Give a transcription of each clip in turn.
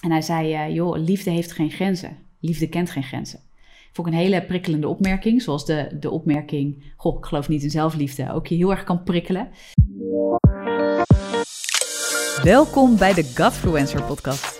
En hij zei, uh, joh, liefde heeft geen grenzen. Liefde kent geen grenzen. Vond ik een hele prikkelende opmerking. Zoals de, de opmerking, goh, ik geloof niet in zelfliefde. Ook je heel erg kan prikkelen. Welkom bij de Godfluencer podcast.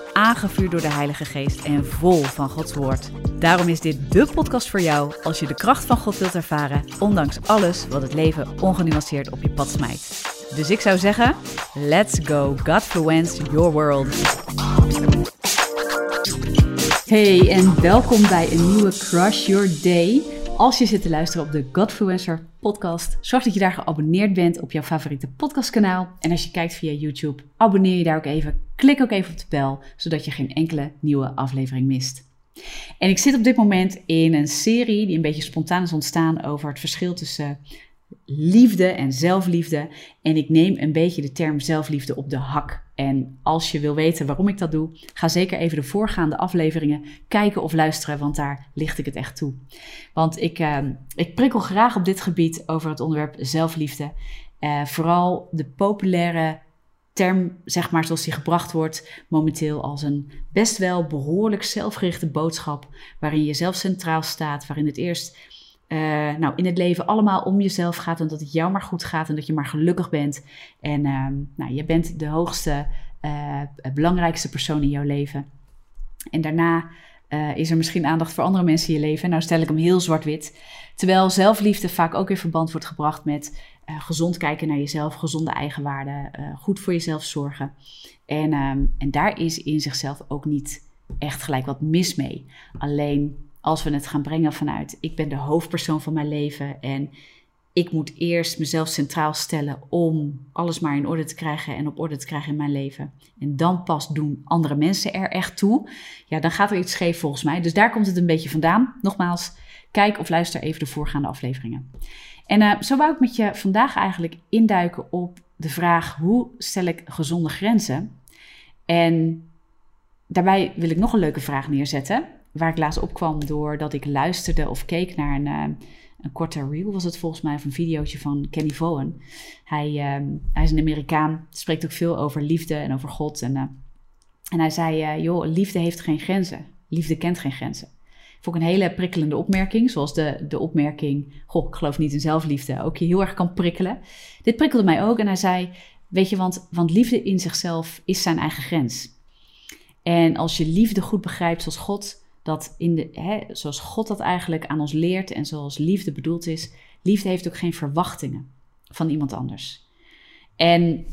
aangevuurd door de Heilige Geest en vol van Gods Woord. Daarom is dit de podcast voor jou als je de kracht van God wilt ervaren, ondanks alles wat het leven ongenuanceerd op je pad smijt. Dus ik zou zeggen, let's go Godfluence your world. Hey en welkom bij een nieuwe Crush Your Day. Als je zit te luisteren op de Godfluencer podcast, zorg dat je daar geabonneerd bent op jouw favoriete podcastkanaal. En als je kijkt via YouTube, abonneer je daar ook even. Klik ook even op de bel, zodat je geen enkele nieuwe aflevering mist. En ik zit op dit moment in een serie die een beetje spontaan is ontstaan over het verschil tussen liefde en zelfliefde. En ik neem een beetje de term zelfliefde op de hak. En als je wil weten waarom ik dat doe, ga zeker even de voorgaande afleveringen kijken of luisteren, want daar licht ik het echt toe. Want ik, uh, ik prikkel graag op dit gebied over het onderwerp zelfliefde. Uh, vooral de populaire term, zeg maar, zoals die gebracht wordt momenteel als een best wel behoorlijk zelfgerichte boodschap, waarin je zelf centraal staat, waarin het eerst uh, nou, in het leven allemaal om jezelf gaat en dat het jou maar goed gaat en dat je maar gelukkig bent. En uh, nou, je bent de hoogste, uh, belangrijkste persoon in jouw leven. En daarna is er misschien aandacht voor andere mensen in je leven. Nou stel ik hem heel zwart-wit. Terwijl zelfliefde vaak ook in verband wordt gebracht met gezond kijken naar jezelf, gezonde eigenwaarde, goed voor jezelf zorgen. En, um, en daar is in zichzelf ook niet echt gelijk wat mis mee. Alleen als we het gaan brengen vanuit ik ben de hoofdpersoon van mijn leven en ik moet eerst mezelf centraal stellen om alles maar in orde te krijgen en op orde te krijgen in mijn leven. En dan pas doen andere mensen er echt toe. Ja, dan gaat er iets scheef volgens mij. Dus daar komt het een beetje vandaan. Nogmaals, kijk of luister even de voorgaande afleveringen. En uh, zo wou ik met je vandaag eigenlijk induiken op de vraag: hoe stel ik gezonde grenzen? En daarbij wil ik nog een leuke vraag neerzetten waar ik laatst opkwam doordat ik luisterde of keek naar een, uh, een korte reel, was het volgens mij, of een videootje van Kenny Vaughan. Hij, uh, hij is een Amerikaan, spreekt ook veel over liefde en over God. En, uh, en hij zei, joh, liefde heeft geen grenzen. Liefde kent geen grenzen. Vond ik een hele prikkelende opmerking, zoals de, de opmerking, goh, ik geloof niet in zelfliefde, ook je heel erg kan prikkelen. Dit prikkelde mij ook en hij zei, weet je, want, want liefde in zichzelf is zijn eigen grens. En als je liefde goed begrijpt zoals God dat in de, hè, zoals God dat eigenlijk aan ons leert en zoals liefde bedoeld is, liefde heeft ook geen verwachtingen van iemand anders. En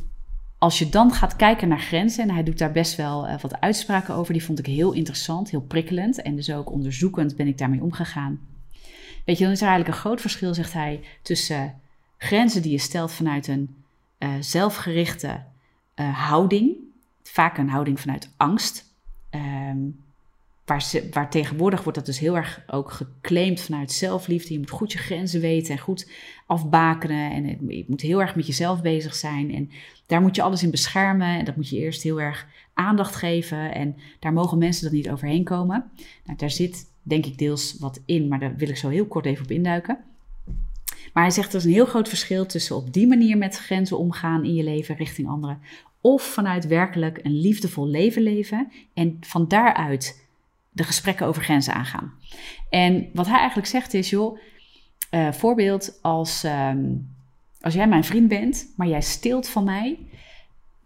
als je dan gaat kijken naar grenzen, en hij doet daar best wel uh, wat uitspraken over, die vond ik heel interessant, heel prikkelend en dus ook onderzoekend ben ik daarmee omgegaan. Weet je, dan is er eigenlijk een groot verschil, zegt hij, tussen grenzen die je stelt vanuit een uh, zelfgerichte houding, vaak een houding vanuit angst. Um, waar, waar tegenwoordig wordt dat dus heel erg ook geclaimd vanuit zelfliefde. Je moet goed je grenzen weten en goed afbakenen. En je moet heel erg met jezelf bezig zijn. En daar moet je alles in beschermen. En dat moet je eerst heel erg aandacht geven. En daar mogen mensen dat niet overheen komen. Nou, daar zit denk ik deels wat in, maar daar wil ik zo heel kort even op induiken. Maar hij zegt er is een heel groot verschil tussen op die manier met grenzen omgaan in je leven richting anderen. Of vanuit werkelijk een liefdevol leven leven en van daaruit de gesprekken over grenzen aangaan. En wat hij eigenlijk zegt is, joh, uh, voorbeeld als, um, als jij mijn vriend bent, maar jij steelt van mij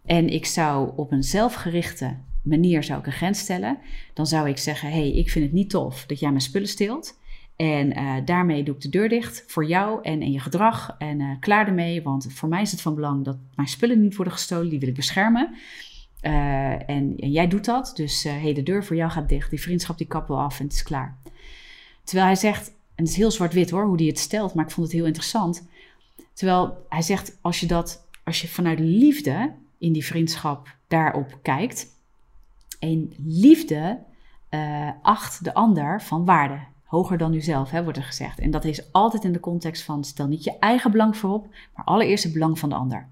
en ik zou op een zelfgerichte manier zou ik een grens stellen, dan zou ik zeggen, hey, ik vind het niet tof dat jij mijn spullen steelt. En uh, daarmee doe ik de deur dicht voor jou en, en je gedrag. En uh, klaar ermee, want voor mij is het van belang dat mijn spullen niet worden gestolen. Die wil ik beschermen. Uh, en, en, jij doet dat, dus uh, hey, de deur voor jou gaat dicht. Die vriendschap die kappen we af en het is klaar. Terwijl hij zegt, en het is heel zwart-wit hoor, hoe hij het stelt, maar ik vond het heel interessant. Terwijl hij zegt, als je dat, als je vanuit liefde in die vriendschap daarop kijkt, en liefde uh, acht de ander van waarde, hoger dan uzelf, wordt er gezegd. En dat is altijd in de context van stel niet je eigen belang voorop, maar allereerst het belang van de ander.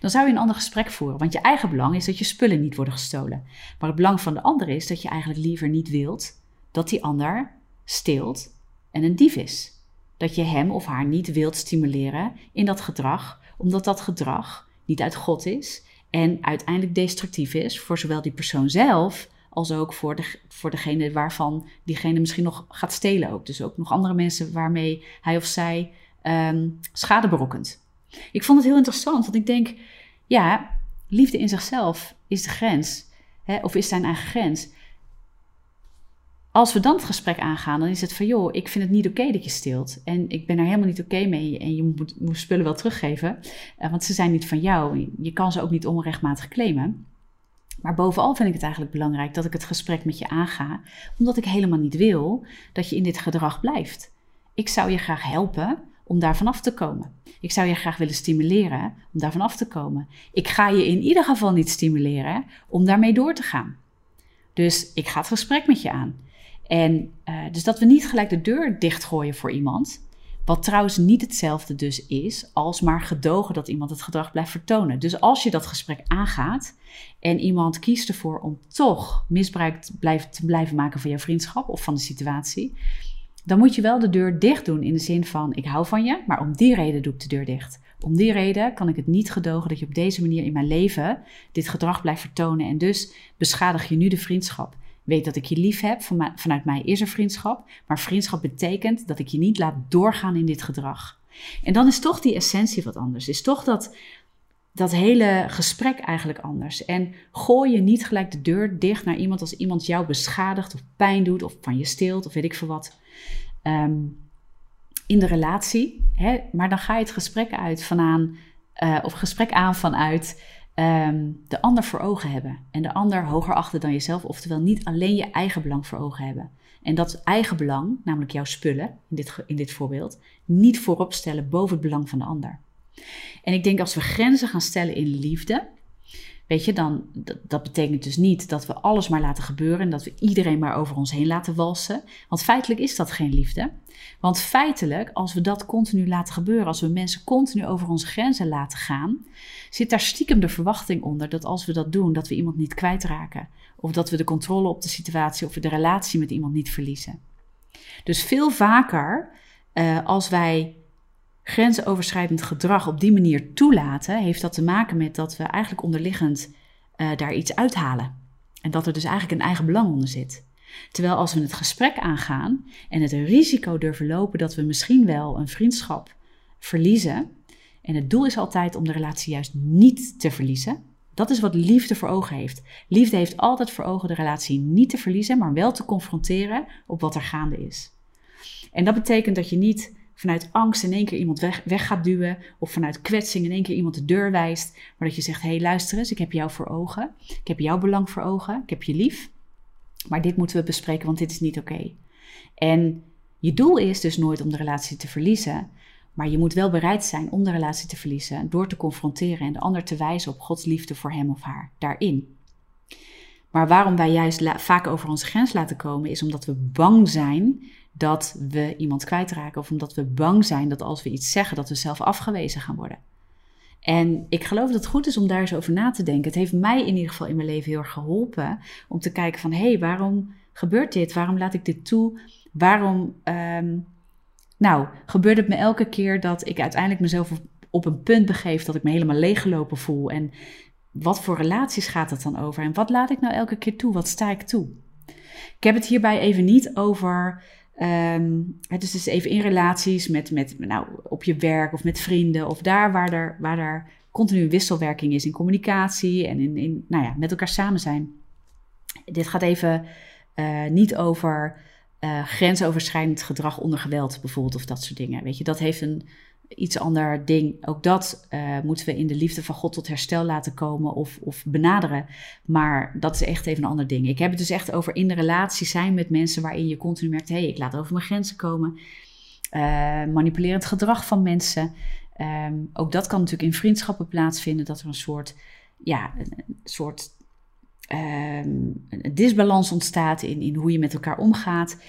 Dan zou je een ander gesprek voeren, want je eigen belang is dat je spullen niet worden gestolen. Maar het belang van de ander is dat je eigenlijk liever niet wilt dat die ander steelt en een dief is. Dat je hem of haar niet wilt stimuleren in dat gedrag, omdat dat gedrag niet uit God is en uiteindelijk destructief is voor zowel die persoon zelf als ook voor, de, voor degene waarvan diegene misschien nog gaat stelen ook. Dus ook nog andere mensen waarmee hij of zij um, schade berokkent. Ik vond het heel interessant, want ik denk, ja, liefde in zichzelf is de grens, hè, of is zijn eigen grens. Als we dan het gesprek aangaan, dan is het van, joh, ik vind het niet oké dat je stilt. En ik ben er helemaal niet oké mee. En je moet, moet spullen wel teruggeven, uh, want ze zijn niet van jou. Je kan ze ook niet onrechtmatig claimen. Maar bovenal vind ik het eigenlijk belangrijk dat ik het gesprek met je aanga, omdat ik helemaal niet wil dat je in dit gedrag blijft. Ik zou je graag helpen om daar vanaf te komen. Ik zou je graag willen stimuleren om daar vanaf te komen. Ik ga je in ieder geval niet stimuleren om daarmee door te gaan. Dus ik ga het gesprek met je aan. En uh, dus dat we niet gelijk de deur dichtgooien voor iemand. Wat trouwens niet hetzelfde dus is als maar gedogen dat iemand het gedrag blijft vertonen. Dus als je dat gesprek aangaat en iemand kiest ervoor om toch misbruik te blijven maken van jouw vriendschap of van de situatie, dan moet je wel de deur dicht doen in de zin van ik hou van je, maar om die reden doe ik de deur dicht. Om die reden kan ik het niet gedogen dat je op deze manier in mijn leven dit gedrag blijft vertonen en dus beschadig je nu de vriendschap. Weet dat ik je lief heb, vanuit mij is er vriendschap, maar vriendschap betekent dat ik je niet laat doorgaan in dit gedrag. En dan is toch die essentie wat anders. Is toch dat, dat hele gesprek eigenlijk anders. En gooi je niet gelijk de deur dicht naar iemand als iemand jou beschadigt of pijn doet of van je steelt of weet ik veel wat. Ehm, in de relatie. Hè? Maar dan ga je het gesprek uit vanaan, uh, of gesprek aan vanuit Ehm, de ander voor ogen hebben. En de ander hoger achten dan jezelf, oftewel niet alleen je eigen belang voor ogen hebben. En dat eigen belang, namelijk jouw spullen in dit, in dit voorbeeld, niet voorop stellen boven het belang van de ander. En ik denk als we grenzen gaan stellen in liefde, Weet je, dan, dat, betekent dus niet dat we alles maar laten gebeuren en dat we iedereen maar over ons heen laten walsen. Want feitelijk is dat geen liefde. Want feitelijk, als we dat continu laten gebeuren, als we mensen continu over onze grenzen laten gaan, zit daar stiekem de verwachting onder dat als we dat doen, dat we iemand niet kwijtraken. Of dat we de controle op de situatie of de relatie met iemand niet verliezen. Dus veel vaker uh, als wij grensoverschrijdend gedrag op die manier toelaten, heeft dat te maken met dat we eigenlijk onderliggend uh, daar iets uithalen. En dat er dus eigenlijk een eigen belang onder zit. Terwijl als we het gesprek aangaan en het risico durven lopen dat we misschien wel een vriendschap verliezen. En het doel is altijd om de relatie juist niet te verliezen. Dat is wat liefde voor ogen heeft. Liefde heeft altijd voor ogen de relatie niet te verliezen, maar wel te confronteren op wat er gaande is. En dat betekent dat je niet vanuit angst in één keer iemand weg, weg gaat duwen. Of vanuit kwetsing in één keer iemand de deur wijst. Maar dat je zegt: hé, hey, luister eens, ik heb jou voor ogen. Ik heb jouw belang voor ogen. Ik heb je lief. Maar dit moeten we bespreken, want dit is niet oké. En je doel is dus nooit om de relatie te verliezen. Maar je moet wel bereid zijn om de relatie te verliezen door te confronteren en de ander te wijzen op Gods liefde voor hem of haar daarin. Maar waarom wij juist vaak over onze grens laten komen, is omdat we bang zijn dat we iemand kwijtraken. Of omdat we bang zijn dat als we iets zeggen, dat we zelf afgewezen gaan worden. En ik geloof dat het goed is om daar eens over na te denken. Het heeft mij in ieder geval in mijn leven heel erg geholpen om te kijken van... hé, hey, waarom gebeurt dit? Waarom laat ik dit toe? Waarom... Um, nou, gebeurt het me elke keer dat ik uiteindelijk mezelf op een punt begeef dat ik me helemaal leeggelopen voel. En wat voor relaties gaat het dan over? En wat laat ik nou elke keer toe? Wat sta ik toe? Ik heb het hierbij even niet over Um, is dus even in relaties met, met nou, op je werk of met vrienden of daar waar er, waar er continu wisselwerking is in communicatie en in, in nou ja, met elkaar samen zijn. Dit gaat even uh, niet over uh, grensoverschrijdend gedrag onder geweld bijvoorbeeld of dat soort dingen. Weet je, dat heeft een, iets ander ding. Ook dat uh, moeten we in de liefde van God tot herstel laten komen of, of benaderen. Maar dat is echt even een ander ding. Ik heb het dus echt over in de relatie zijn met mensen waarin je continu merkt: hé, hey, ik laat over mijn grenzen komen. Uh, manipulerend gedrag van mensen. Um, ook dat kan natuurlijk in vriendschappen plaatsvinden, dat er een soort, ja, een, soort um, een disbalans ontstaat in, in hoe je met elkaar omgaat.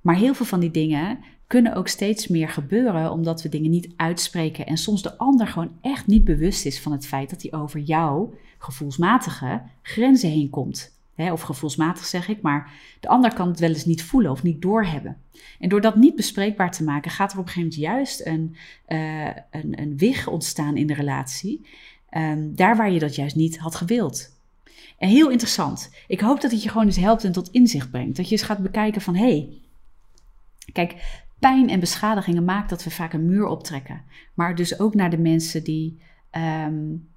Maar heel veel van die dingen kunnen ook steeds meer gebeuren omdat we dingen niet uitspreken en soms de ander gewoon echt niet bewust is van het feit dat hij over jouw gevoelsmatige grenzen heen komt. of gevoelsmatig zeg ik, maar de ander kan het wel eens niet voelen of niet doorhebben. En door dat niet bespreekbaar te maken, gaat er op een gegeven moment juist een, uh, een, een wig ontstaan in de relatie. Um, daar waar je dat juist niet had gewild. En heel interessant. Ik hoop dat het je gewoon eens helpt en tot inzicht brengt. Dat je eens gaat bekijken van, hé, hey, kijk, pijn en beschadigingen maakt dat we vaak een muur optrekken. Maar dus ook naar de mensen die, um,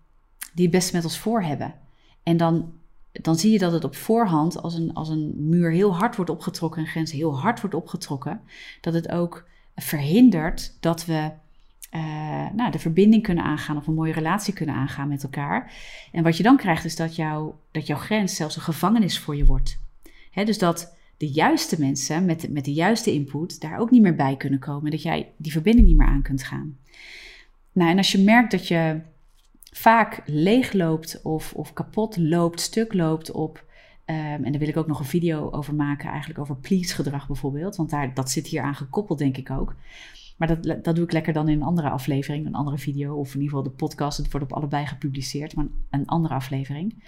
die het beste met ons voor hebben. En dan, dan zie je dat het op voorhand, als een, als een muur heel hard wordt opgetrokken, een grens heel hard wordt opgetrokken, dat het ook verhindert dat we uh, nou, de verbinding kunnen aangaan of een mooie relatie kunnen aangaan met elkaar. En wat je dan krijgt is dat, jou, dat jouw grens zelfs een gevangenis voor je wordt. Dus dat de juiste mensen met, met de juiste input daar ook niet meer bij kunnen komen. Dat jij die verbinding niet meer aan kunt gaan. Nou, en als je merkt dat je vaak leeg loopt of, of kapot loopt, stuk loopt op. Um, en daar wil ik ook nog een video over maken, eigenlijk over please gedrag bijvoorbeeld. Want daar, dat zit hier aan gekoppeld, denk ik ook. Maar dat, dat doe ik lekker dan in een andere aflevering, een andere video. Of in ieder geval de podcast. Het wordt op allebei gepubliceerd, maar een andere aflevering.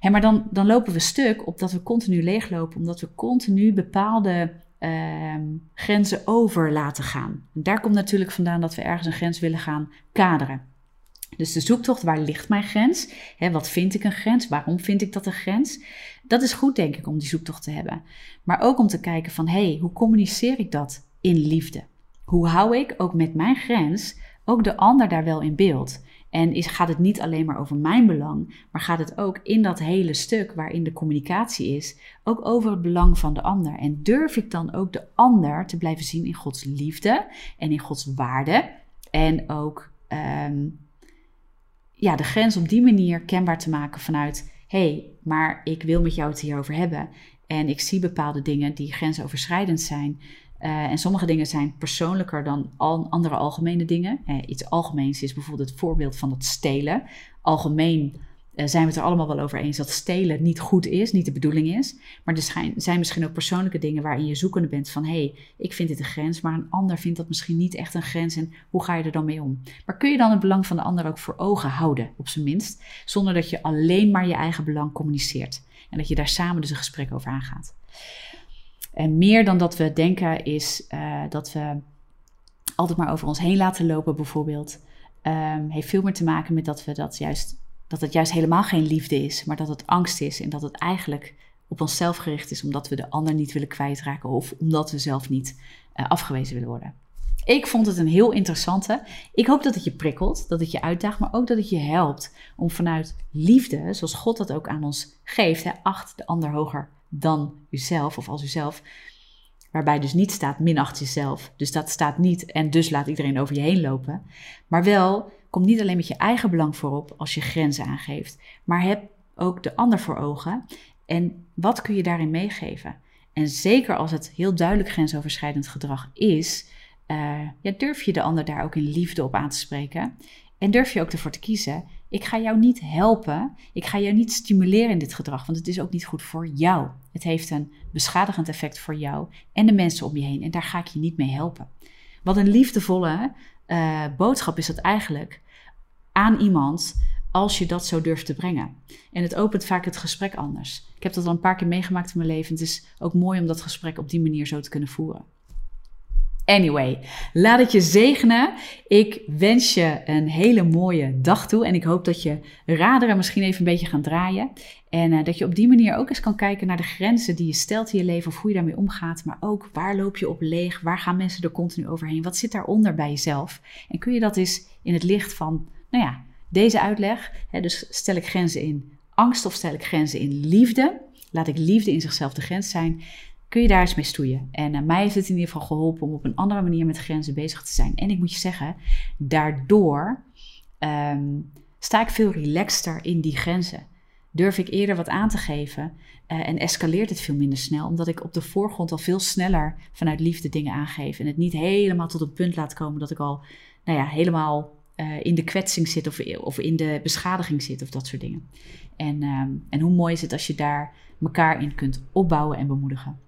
Hè, maar dan, dan lopen we stuk op dat we continu leeglopen, omdat we continu bepaalde uh, grenzen over laten gaan. En daar komt natuurlijk vandaan dat we ergens een grens willen gaan kaderen. Dus de zoektocht, waar ligt mijn grens? Hè, wat vind ik een grens? Waarom vind ik dat een grens? Dat is goed, denk ik, om die zoektocht te hebben. Maar ook om te kijken van, hé, hey, hoe communiceer ik dat in liefde? Hoe hou ik ook met mijn grens ook de ander daar wel in beeld? En is, gaat het niet alleen maar over mijn belang, maar gaat het ook in dat hele stuk waarin de communicatie is, ook over het belang van de ander. En durf ik dan ook de ander te blijven zien in Gods liefde en in Gods waarde en ook um, ja, de grens op die manier kenbaar te maken vanuit, hey, maar ik wil met jou het hierover hebben. En ik zie bepaalde dingen die grensoverschrijdend zijn. Uh, en sommige dingen zijn persoonlijker dan al andere algemene dingen. Uh, iets algemeens is bijvoorbeeld het voorbeeld van het stelen. Algemeen uh, zijn we het er allemaal wel over eens dat stelen niet goed is, niet de bedoeling is. Maar er zijn, zijn misschien ook persoonlijke dingen waarin je zoekende bent van... hé, hey, ik vind dit een grens, maar een ander vindt dat misschien niet echt een grens. En hoe ga je er dan mee om? Maar kun je dan het belang van de ander ook voor ogen houden, op zijn minst? Zonder dat je alleen maar je eigen belang communiceert. En dat je daar samen dus een gesprek over aangaat. En meer dan dat we denken is uh, dat we altijd maar over ons heen laten lopen, bijvoorbeeld. Um, heeft veel meer te maken met dat we dat juist, dat het juist helemaal geen liefde is, maar dat het angst is en dat het eigenlijk op onszelf gericht is omdat we de ander niet willen kwijtraken of omdat we zelf niet uh, afgewezen willen worden. Ik vond het een heel interessante. Ik hoop dat het je prikkelt, dat het je uitdaagt, maar ook dat het je helpt om vanuit liefde, zoals God dat ook aan ons geeft, hè, acht de ander hoger dan uzelf of als uzelf. Waarbij dus niet staat minacht jezelf. Dus dat staat niet en dus laat iedereen over je heen lopen. Maar wel, kom niet alleen met je eigen belang voorop als je grenzen aangeeft. Maar heb ook de ander voor ogen. En wat kun je daarin meegeven? En zeker als het heel duidelijk grensoverschrijdend gedrag is, uh, ja, durf je de ander daar ook in liefde op aan te spreken. En durf je ook ervoor te kiezen ik ga jou niet helpen. Ik ga jou niet stimuleren in dit gedrag, want het is ook niet goed voor jou. Het heeft een beschadigend effect voor jou en de mensen om je heen. En daar ga ik je niet mee helpen. Wat een liefdevolle uh, boodschap is dat eigenlijk aan iemand als je dat zo durft te brengen. En het opent vaak het gesprek anders. Ik heb dat al een paar keer meegemaakt in mijn leven. Het is ook mooi om dat gesprek op die manier zo te kunnen voeren. Anyway, laat het je zegenen. Ik wens je een hele mooie dag toe. En ik hoop dat je raderen misschien even een beetje gaan draaien. En uh, dat je op die manier ook eens kan kijken naar de grenzen die je stelt in je leven. Of hoe je daarmee omgaat. Maar ook waar loop je op leeg? Waar gaan mensen er continu overheen? Wat zit daaronder bij jezelf? En kun je dat eens in het licht van, nou ja, deze uitleg. Hè, dus stel ik grenzen in angst of stel ik grenzen in liefde? Laat ik liefde in zichzelf de grens zijn kun je daar eens mee stoeien. En uh, mij heeft het in ieder geval geholpen om op een andere manier met grenzen bezig te zijn. En ik moet je zeggen, daardoor um, sta ik veel relaxter in die grenzen. Durf ik eerder wat aan te geven uh, en escaleert het veel minder snel, omdat ik op de voorgrond al veel sneller vanuit liefde dingen aangeef. En het niet helemaal tot een punt laat komen dat ik al nou ja, helemaal uh, in de kwetsing zit of, of in de beschadiging zit of dat soort dingen. En, um, en hoe mooi is het als je daar elkaar in kunt opbouwen en bemoedigen.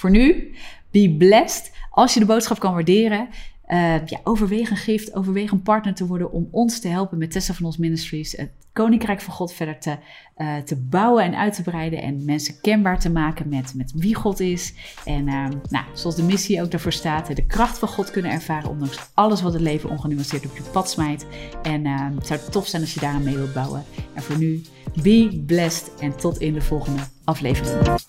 Voor nu, be blessed. Als je de boodschap kan waarderen, uh, overweeg een gift, overweeg een partner te worden om ons te helpen met Tessa van ons Ministries, het Koninkrijk van God verder te, uh, te bouwen en uit te breiden en mensen kenbaar te maken met, met wie God is. En uh, nou, zoals de missie ook daarvoor staat, de kracht van God kunnen ervaren, ondanks alles wat het leven ongenuanceerd op je pad smijt. En uh, het zou tof zijn als je daaraan mee wilt bouwen. En voor nu, be blessed en tot in de volgende aflevering.